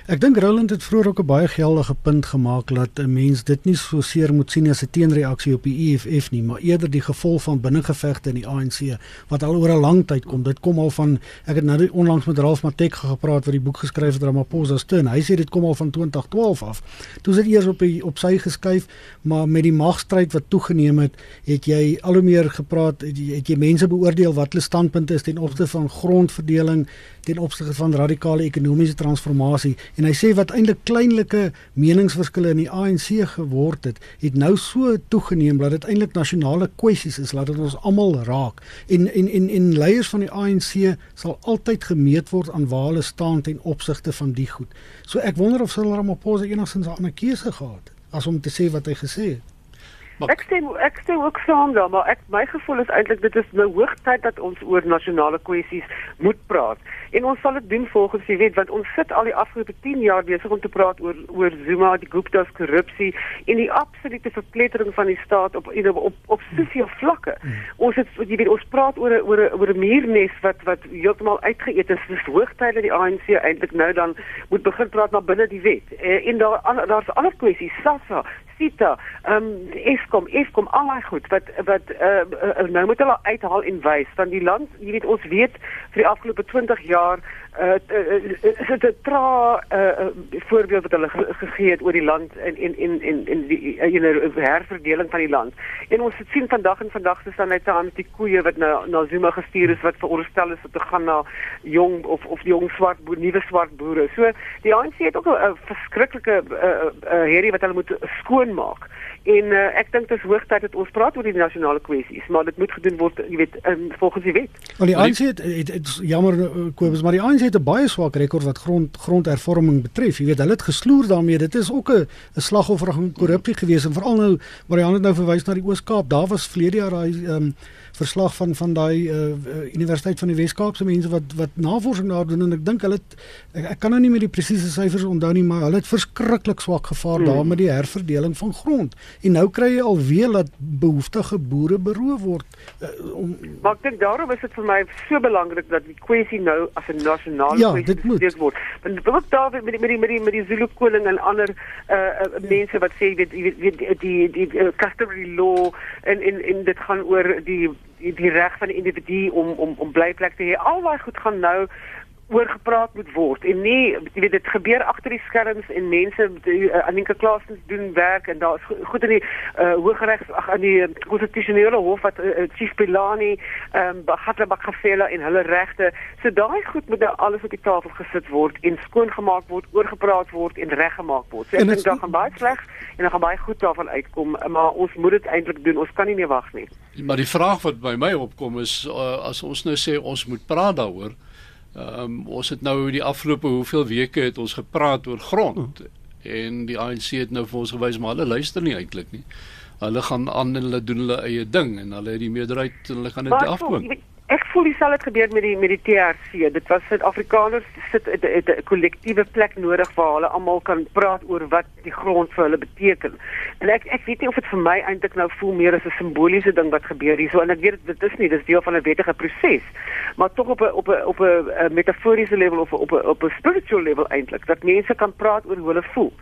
C: Ek dink Roland het vroeër ook 'n baie geldige punt gemaak dat 'n mens dit nie so seer moet sien as 'n teenreaksie op die EFF nie, maar eerder die gevolg van binnengevegte in die ANC wat al oor 'n lang tyd kom. Dit kom al van ek het nou onlangs met Ralph Matek gepraat wat die boek geskryf het Ramaphosa steun. Hy sê dit kom al van 2012 af. Toe sit eers op die, op sy geskuif, maar met die magstryd wat toegeneem het, het jy al hoe meer gepraat, het jy, het jy mense beoordeel wat hulle standpunte is ten opsigte van grondverdeling, ten opsigte van radikale ekonomiese transformasie en hy sê wat eintlik kleinlike meningsverskille in die ANC geword het, het nou so toegeneem dat dit eintlik nasionale kwessies is, laat dit ons almal raak. En en en en leiers van die ANC sal altyd gemeet word aan waar hulle staan ten opsigte van die goed. So ek wonder of Cyril Ramaphosa enigsins 'n ander keuse gehad het as om te sê wat hy gesê het.
D: Maar, ek stem ek stem ook saam daar, maar ek my gevoel is eintlik dit is nou hoogtyd dat ons oor nasionale kwessies moet praat. En ons sal dit doen volgens jy weet want ons sit al die afgelope 10 jaar besig om te praat oor oor Zuma, die Gupta's korrupsie en die absolute verplettering van die staat op op op, op soveel vlakke. Ons het jy weet ons praat oor oor oor 'n muurnes wat wat heeltemal uitgeëet is. Dis hoogtyd dat die ANC eintlik nou dan moet begin praat maar binne die wet. Eh, en daar daar's ander kwessies, SASSA, SITA, ehm um, Eskom, Eskom al daai goed wat wat uh, uh, nou moet hulle uithaal en wys van die land, jy weet ons weet vir die afgelope 20 jaar uh, uh, is dit 'n tra uh, voorbeeld wat hulle ge gegee het oor die land in in in in in die uh, you know herverdeling van die land. En ons het sien vandag en vandag se staan net aan met die koeie wat na na Zuma gestuur is wat veronderstel is om te gaan na jong of of jong swart boer, nuwe swart boere. So die ANC het ook 'n verskriklike uh, uh, herrie wat hulle moet skoonmaak. En uh, ek dink dit is hoogtyd dat ons praat oor die nasionale kwessies, maar dit moet gedoen word, jy weet, in volgens die wet.
C: Want die ANC het, het, het jammer uh, Kobus, maar die ANC het 'n baie swak rekord wat grond grondhervorming betref. Jy weet, hulle het gesloer daarmee. Dit is ook 'n 'n slagoffer van korrupsie gewees en veral nou waar jy nou verwys na die Oos-Kaap. Daar was vlede jaar daai ehm um, verslag van van daai uh, Universiteit van die Wes-Kaapse mense wat wat navorsing daar doen en ek dink hulle het ek, ek kan nou nie meer die presiese syfers onthou nie maar hulle het verskriklik swak gevaar hmm. daar met die herverdeling van grond en nou kry jy alweer dat behoeftige boere beroof word uh,
D: om Maar ek dink daarom is dit vir my so belangrik dat die kwessie nou as 'n nasionale
C: ja, kwessie
D: gesien word. Want ook daar met die met die met die, met die Zulu koning en ander uh, uh, mense wat sê weet die die die, die, die uh, customary law en en en dit gaan oor die die, reg van die individu om om om blyplek te hê. Al goed gaan nou oor gepraat moet word en nie jy weet dit gebeur agter die skerms en mense uh, Aninka Klaasens doen werk en daar is goed in die uh, hooggeregs ag in die konstitusionele hof wat uh, Chief Pilani ehm um, Hatla Bakafela en hulle regte. So daai goed moet nou alles op die tafel gesit word en skoongemaak word oorgepraat word en reggemaak word. So ek dink dan gaan baie sleg en dan gaan baie goed daarvan uitkom maar ons moet dit eintlik doen. Ons kan nie meer wag nie.
A: Maar die vraag wat by my opkom is uh, as ons nou sê ons moet praat daaroor Ehm um, ons het nou die afgelope hoeveel weke het ons gepraat oor grond oh. en die ANC het nou vir ons gewys maar hulle luister nie eintlik nie. Hulle gaan aan en hulle doen hulle eie ding en hulle het die meerderheid en hulle gaan dit afkom.
D: Ek voel dieselfde het gebeur met die met die TRC. Dit was Suid-Afrikaners sit 'n kollektiewe plek nodig waar hulle almal kan praat oor wat die grond vir hulle beteken. En ek ek weet nie of dit vir my eintlik nou voel meer as 'n simboliese ding wat gebeur hierso en ek weet dit is nie, dis deel van 'n wettige proses. Maar tog op 'n op 'n op 'n metaforiese level of op 'n op 'n spiritual level eintlik dat mense kan praat oor hoe hulle voel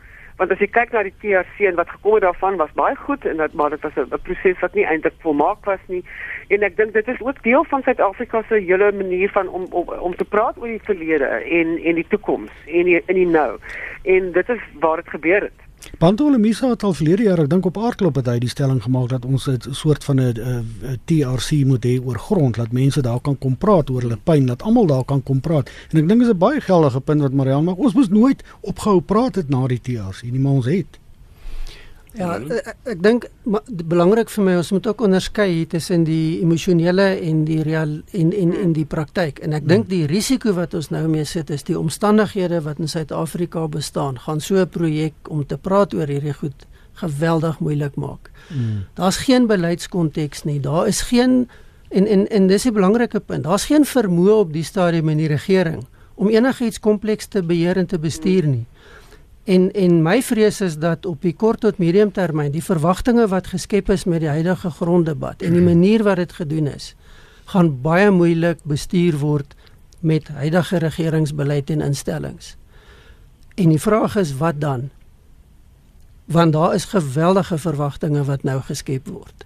D: want as jy kyk na die TRC en wat gekom het daarvan was baie goed en dat maar dit was 'n proses wat nie eintlik volmaak was nie. En ek dink dit is ook deel van Suid-Afrika se hele manier van om, om om te praat oor die verlede en en die toekoms en die, in die nou. En dit is waar dit gebeur het
C: Pantole Misa het al verlede jaar, ek dink op aardklop het hy die stelling gemaak dat ons 'n soort van 'n TRC moet hê oor grond, dat mense daar kan kom praat oor hulle pyn, dat almal daar kan kom praat. En ek dink dis 'n baie geldige punt wat Marianne maak. Ons moes nooit ophou praat het na die TRC nie, maar ons het.
B: Ja, ek, ek, ek dink belangrik vir my ons moet ook onderskei tussen die emosionele en die real en en en die praktyk. En ek dink die risiko wat ons nou mee sit is die omstandighede wat in Suid-Afrika bestaan, gaan so 'n projek om te praat oor hierdie goed geweldig moeilik maak. Mm. Daar's geen beleidskonteks nie. Daar is geen en en en dis 'n belangrike punt. Daar's geen vermoë op die stadium in die regering om enigiets kompleks te beheer en te bestuur nie. En en my vrees is dat op die kort tot medium termyn die verwagtinge wat geskep is met die huidige gronddebat en die manier wat dit gedoen is, gaan baie moeilik bestuur word met huidige regeringsbeleid en instellings. En die vraag is wat dan? Want daar is geweldige verwagtinge wat nou geskep word.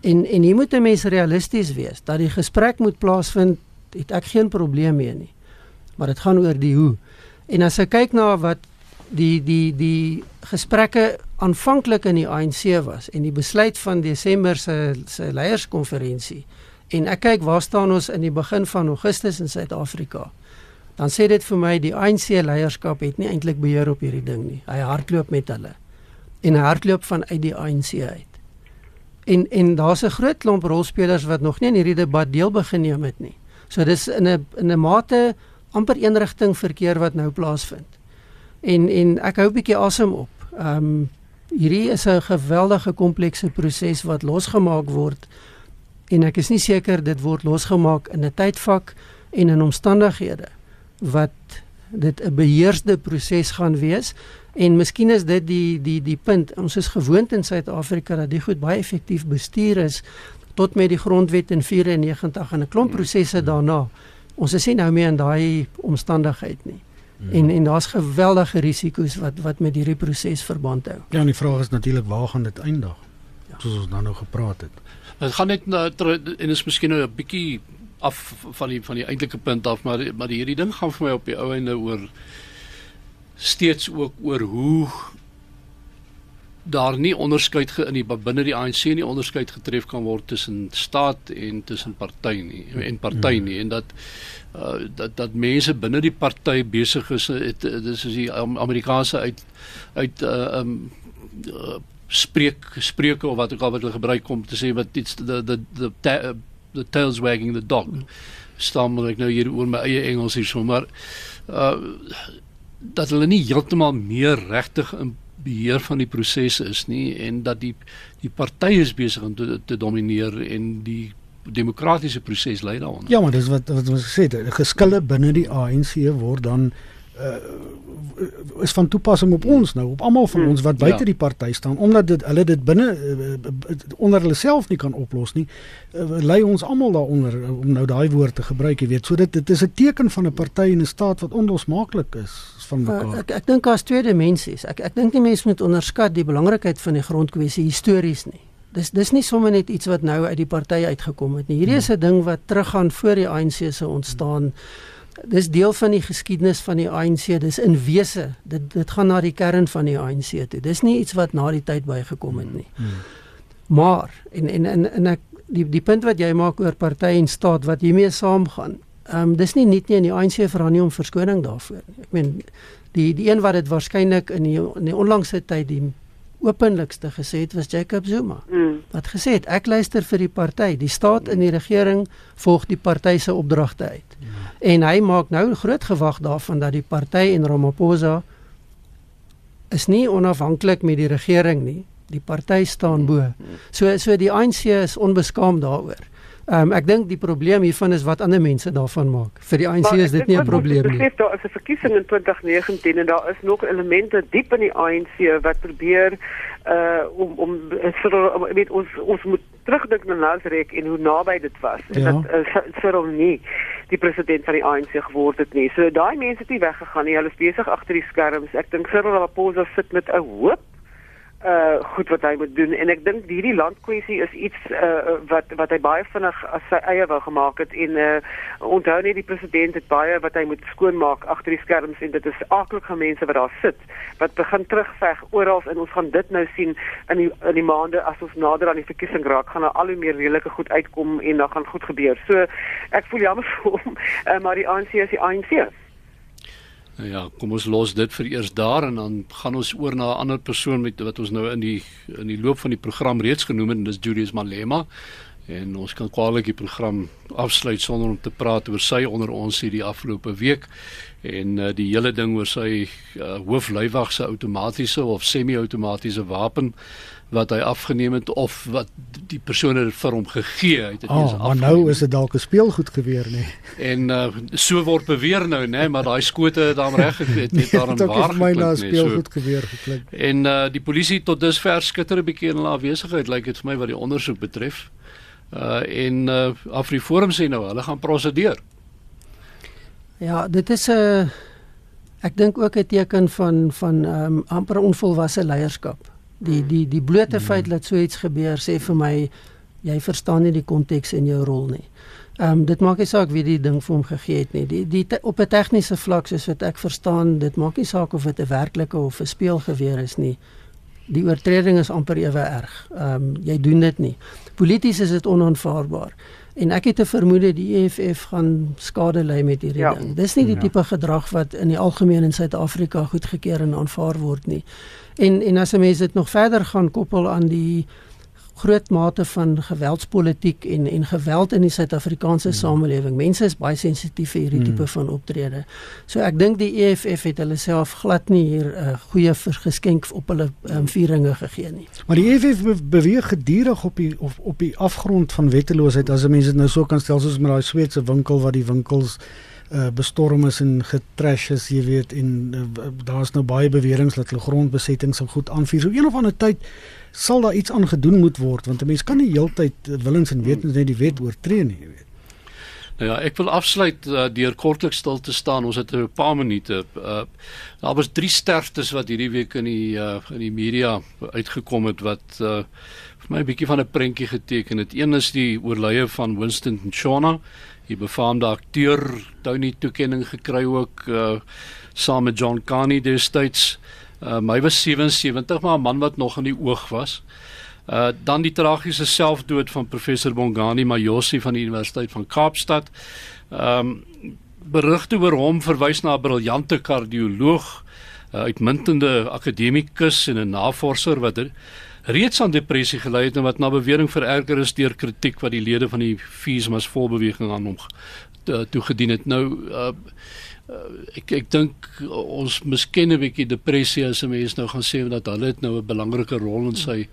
B: En en hier moet 'n mens realisties wees dat die gesprek moet plaasvind, het ek geen probleem mee nie. Maar dit gaan oor die hoe. En as ek kyk na wat die die die gesprekke aanvanklik in die ANC was en die besluit van Desember se se leierskonferensie en ek kyk waar staan ons in die begin van Augustus in Suid-Afrika dan sê dit vir my die ANC leierskap het nie eintlik beheer op hierdie ding nie. Hy hardloop met hulle en hy hardloop vanuit die ANC uit. En en daar's 'n groot klomp rolspelers wat nog nie in hierdie debat deel begeneem het nie. So dis in 'n in 'n mate amper eenrigting verkeer wat nou plaasvind En en ek hou 'n bietjie asem op. Ehm um, hierdie is 'n geweldige komplekse proses wat losgemaak word. En ek is nie seker dit word losgemaak in 'n tydvak en in omstandighede wat dit 'n beheersde proses gaan wees. En miskien is dit die die die punt. Ons is gewoond in Suid-Afrika dat die goed baie effektief bestuur is tot met die grondwet in 94 en 'n klomp prosesse daarna. Ons is nie nou meer in daai omstandigheid nie Hmm. En en daar's geweldige risiko's wat wat met hierdie proses verband hou.
C: Ja, en die vraag is natuurlik waar gaan dit eindig? Ja. Soos ons dan nou gepraat het.
A: Dit gaan net na en is miskien nou 'n bietjie af van die van die eintlike punt af, maar maar hierdie ding gaan vir my op die ou einde oor steeds ook oor hoe daar nie onderskeid ge, in die binne die ANC nie onderskeid getref kan word tussen staat en tussen party nie en party nie en dat uh, dat dat mense binne die party besig is dit is die Amerikaanse uit uit uh, um uh, spreek spreuke of wat ook al wat hulle gebruik om te sê wat iets the the the the, the tails wagging the dog. Staan ek nou hier oor my eie Engels hier so maar uh, dat hulle nie heeltemal meer regtig in beheer van die proses is nie en dat die die partye is besig om te, te domineer en die demokratiese proses lei daaronder.
C: Ja, maar dis wat wat ons gesê het, geskille binne die ANC word dan uh, is van toepassing op ons nou, op almal van hmm, ons wat buite ja. die party staan omdat dit hulle dit binne uh, onder hulle self nie kan oplos nie. Uh, lei ons almal daaronder om nou daai woord te gebruik, jy weet. So dit dit is 'n teken van 'n party en 'n staat wat onlosmaaklik is van mekaar.
B: Uh, ek ek dink as twee dimensies. Ek ek dink die mense moet onderskat die belangrikheid van die grondkwessie histories nie. Dis dis nie sommer net iets wat nou uit die party uitgekom het nie. Hierdie is 'n ding wat teruggaan voor die ANC se ontstaan. Dis deel van die geskiedenis van die ANC. Dis in wese. Dit dit gaan na die kern van die ANC toe. Dis nie iets wat na die tyd bygekom het nie. Maar en en en, en ek die die punt wat jy maak oor party en staat wat hiermee saamgaan. Ehm um, dis nie net nie in die ANC vra nie om verskoning daarvoor nie. Ek meen die die een wat dit waarskynlik in die in die onlangse tyd die openlikste gesê het was Jacob Zuma. Mm. Wat gesê het ek luister vir die party, die staat in die regering volg die party se opdragte uit. Mm. En hy maak nou groot gewag daarvan dat die party en Ramaphosa is nie onafhanklik met die regering nie. Die party staan bo. Mm. So so die ANC is onbeskaamd daaroor. Ehm um, ek dink die probleem hiervan is wat ander mense daarvan maak. Vir die ANC is dit nie 'n probleem nie.
D: Daar is 'n verkiesing in 2019 en daar is nog elemente diep in die ANC wat probeer uh om om met ons ons moet terugdink na Nasrek en hoe naby dit was. En ja. dat uh, Cyril nie die president van die ANC geword het nie. So daai mense het nie weggegaan nie. Hulle is besig agter die skerms. Ek dink Cyril Ramaphosa sit met 'n hoop uh goed wat hy moet doen en ek dink hierdie landkwessie is iets uh wat wat hy baie vinnig as sy eie wou gemaak het en uh onthou net die president het baie wat hy moet skoonmaak agter die skerms en dit is aardige mense wat daar sit wat begin terugveg oral en ons gaan dit nou sien in die in die maande as ons nader aan die verkiesing raak gaan daar al hoe meer redelike goed uitkom en dan gaan goed gebeur. So ek voel jammer vir hom uh, maar die ANC is die ANC.
A: Nou ja, kom ons los dit vir eers daar en dan gaan ons oor na 'n ander persoon met wat ons nou in die in die loop van die program reeds genoem het en dis Julius Malema. En ons kan kwaliek die program afsluit sonder om te praat oor sy onder ons hierdie afgelope week en uh, die hele ding oor sy uh, hoofluiwag se outomatiese of semi-outomatiese wapen wat hy afgeneem het of wat die persone dit vir hom gegee het
C: het oh, maar nou is dit dalk 'n speelgoed geweer nê
A: en uh, so word beweer nou nê maar daai skote het dan reg het net daarin waar
C: my na speelgoed so. geweer geklink
A: en uh, die polisie tot dusver skitter 'n bietjie in hulle afwesigheid lyk like dit vir my wat die ondersoek betref. Uh, en uh, Afriforum sê nou hulle gaan prosedeer
B: ja dit is 'n uh, ek dink ook 'n teken van van um, amper onvolwasse leierskap Die die die blote feit mm. dat so iets gebeur sê vir my jy verstaan nie die konteks en jou rol nie. Ehm um, dit maak nie saak wie die ding vir hom gegee het nie. Die die te, op 'n tegniese vlak soos wat ek verstaan, dit maak nie saak of dit 'n werklike of 'n speelgeweer is nie. Die oortreding is amper ewe erg. Ehm um, jy doen dit nie. Polities is dit onaanvaarbaar. En ek het 'n vermoede die EFF gaan skade ly met hierdie ja. ding. Dis nie die ja. tipe gedrag wat in die algemeen in Suid-Afrika goedgekeur en aanvaar word nie. En en as 'n mens dit nog verder gaan koppel aan die groot mate van geweldspolitiek en en geweld in die Suid-Afrikaanse hmm. samelewing. Mense is baie sensitief vir hierdie tipe hmm. van optrede. So ek dink die EFF het hulle self glad nie hier 'n uh, goeie geskenk op hulle um, vieringe gegee nie.
C: Maar die EFF beweeg gedurig op die op, op die afgrond van wetteloosheid as mense dit nou so kan stel soos met daai Sweedse winkel wat die winkels uh, bestorm is en getrash is, jy weet, en uh, daar's nou baie beweringe dat hulle grondbesettings so goed aanvuur. So een of ander tyd sal daar iets aan gedoen moet word want 'n mens kan nie heeltyd willens en wetens net die wet oortree nie, jy weet.
A: Nou ja, ek wil afsluit uh, deur kortliks stil te staan. Ons het 'n paar minute. Uh, daar was drie sterftes wat hierdie week in die uh, in die media uitgekom het wat uh, vir my 'n bietjie van 'n prentjie geteken het. Een is die oorlede van Winston Chona, die befaamde akteur, Tony toekenning gekry ook uh, saam met John Carney destyds. Uh, hy was 77, maar 'n man wat nog in die oog was. Uh dan die tragiese selfdood van professor Bongani Majosi van die Universiteit van Kaapstad. Um berigte oor hom verwys na 'n briljante kardioloog, 'n uitmuntende akademikus en 'n navorser wat reeds aan depressie gelei het en wat na bewering vererger is deur kritiek wat die lede van die Feesmas volbeweging aan hom toegedien het. Nou uh Uh, ek ek dink ons miskien 'n bietjie depressie as 'n mens nou gaan sê dat hulle het nou 'n belangrike rol in sy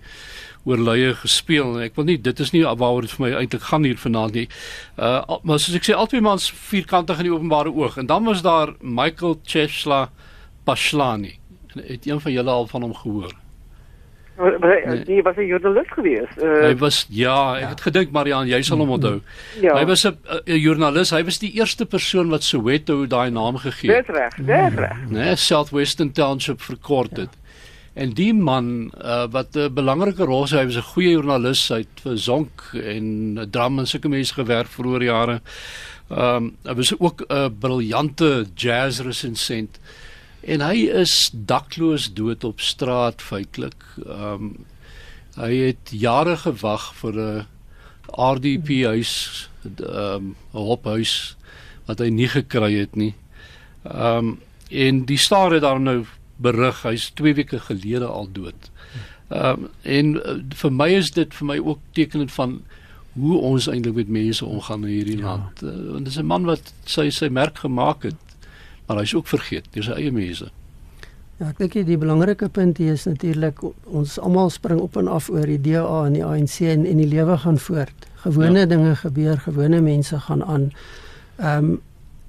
A: oorlye gespeel en ek wil nie dit is nie waaroor dit vir my eintlik gaan hier vanaand nie. Uh maar soos ek sê altyd mans vierkantig in die openbare oog en dan was daar Michael Chesla Pashlani. Het een van julle al van hom gehoor?
D: Nee. Die was 'n joernalis gewees. Uh,
A: hy was ja, ek ja. het gedink Marian, jy sal hom onthou. Ja. Hy was 'n joernalis. Hy was die eerste persoon wat Soweto daai naam gegee
D: het. Dis reg, dis reg.
A: Nee, Southwestern Township verkort dit. Ja. En die man uh, wat 'n belangrike rol sy was 'n goeie joernalis uit vir Zonk en Dram en sulke mense gewerk vir oor jare. Ehm um, hy was ook 'n briljante jazz resensent en hy is dakloos dood op straat feitelik. Ehm um, hy het jare gewag vir 'n RDP huis ehm um, 'n hophuis wat hy nie gekry het nie. Ehm um, en die staar het daar nou berig hy's 2 weke gelede al dood. Ehm um, en uh, vir my is dit vir my ook tekenend van hoe ons eintlik met mense omgaan in hierdie ja. land. Uh, want dis 'n man wat sy sy merk gemaak het, maar hy's ook vergeet deur sy eie mense.
B: Ja, ek dink die belangrike punt hier is natuurlik ons almal spring op en af oor die DA en die ANC en en die lewe gaan voort. Gewone ja. dinge gebeur, gewone mense gaan aan. Ehm um,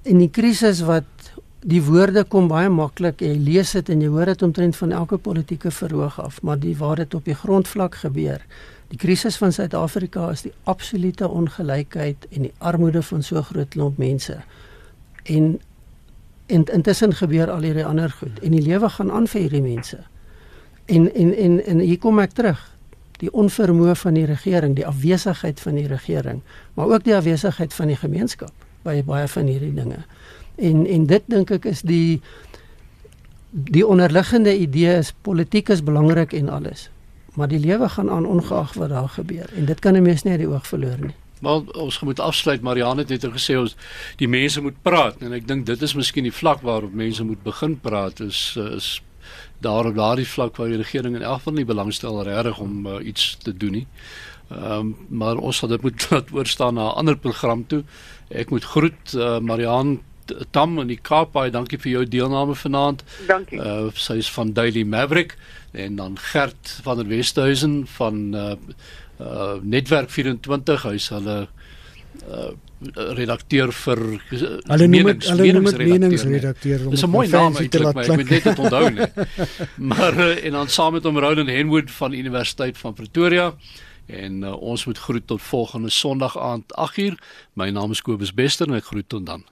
B: en die krisis wat die woorde kom baie maklik jy lees dit en jy hoor dit omtrent van elke politieke verhoog af maar die waar dit op die grondvlak gebeur die krisis van Suid-Afrika is die absolute ongelykheid en die armoede van so groot klomp mense en en intussen gebeur al hierdie ander goed en die lewe gaan aan vir hierdie mense en en en en hier kom ek terug die onvermoë van die regering die afwesigheid van die regering maar ook die afwesigheid van die gemeenskap by baie van hierdie dinge En en dit dink ek is die die onderliggende idee is politiek is belangrik en alles. Maar die lewe gaan aan ongeag wat daar gebeur en dit kan 'n mens nie uit die oog verloor nie.
A: Maar ons moet afsluit Marianne het net gesê ons die mense moet praat en ek dink dit is miskien die vlak waarop mense moet begin praat is is daar op daardie vlak waar die regering in elk geval nie belangstel regtig om uh, iets te doen nie. Ehm um, maar ons sal dit moet laat oorstaan na 'n ander program toe. Ek moet groet uh, Marianne Tam in die Kaap baie dankie vir jou deelname vanaand.
D: Dankie. Uh
A: sy is van Daily Maverick en dan Gert van der Westhuizen van uh uh Netwerk 24 hy's hulle uh redakteur vir
C: hulle noem dit hulle noem dit meningsredakteur.
A: Dis 'n mooi naam eintlik, maar ek moet net dit onthou nie. maar uh, en dan saam met hom Roland Henwood van Universiteit van Pretoria en uh, ons moet groet tot volgende Sondag aand 8uur. My naam is Kobus Bester en ek groet tot dan.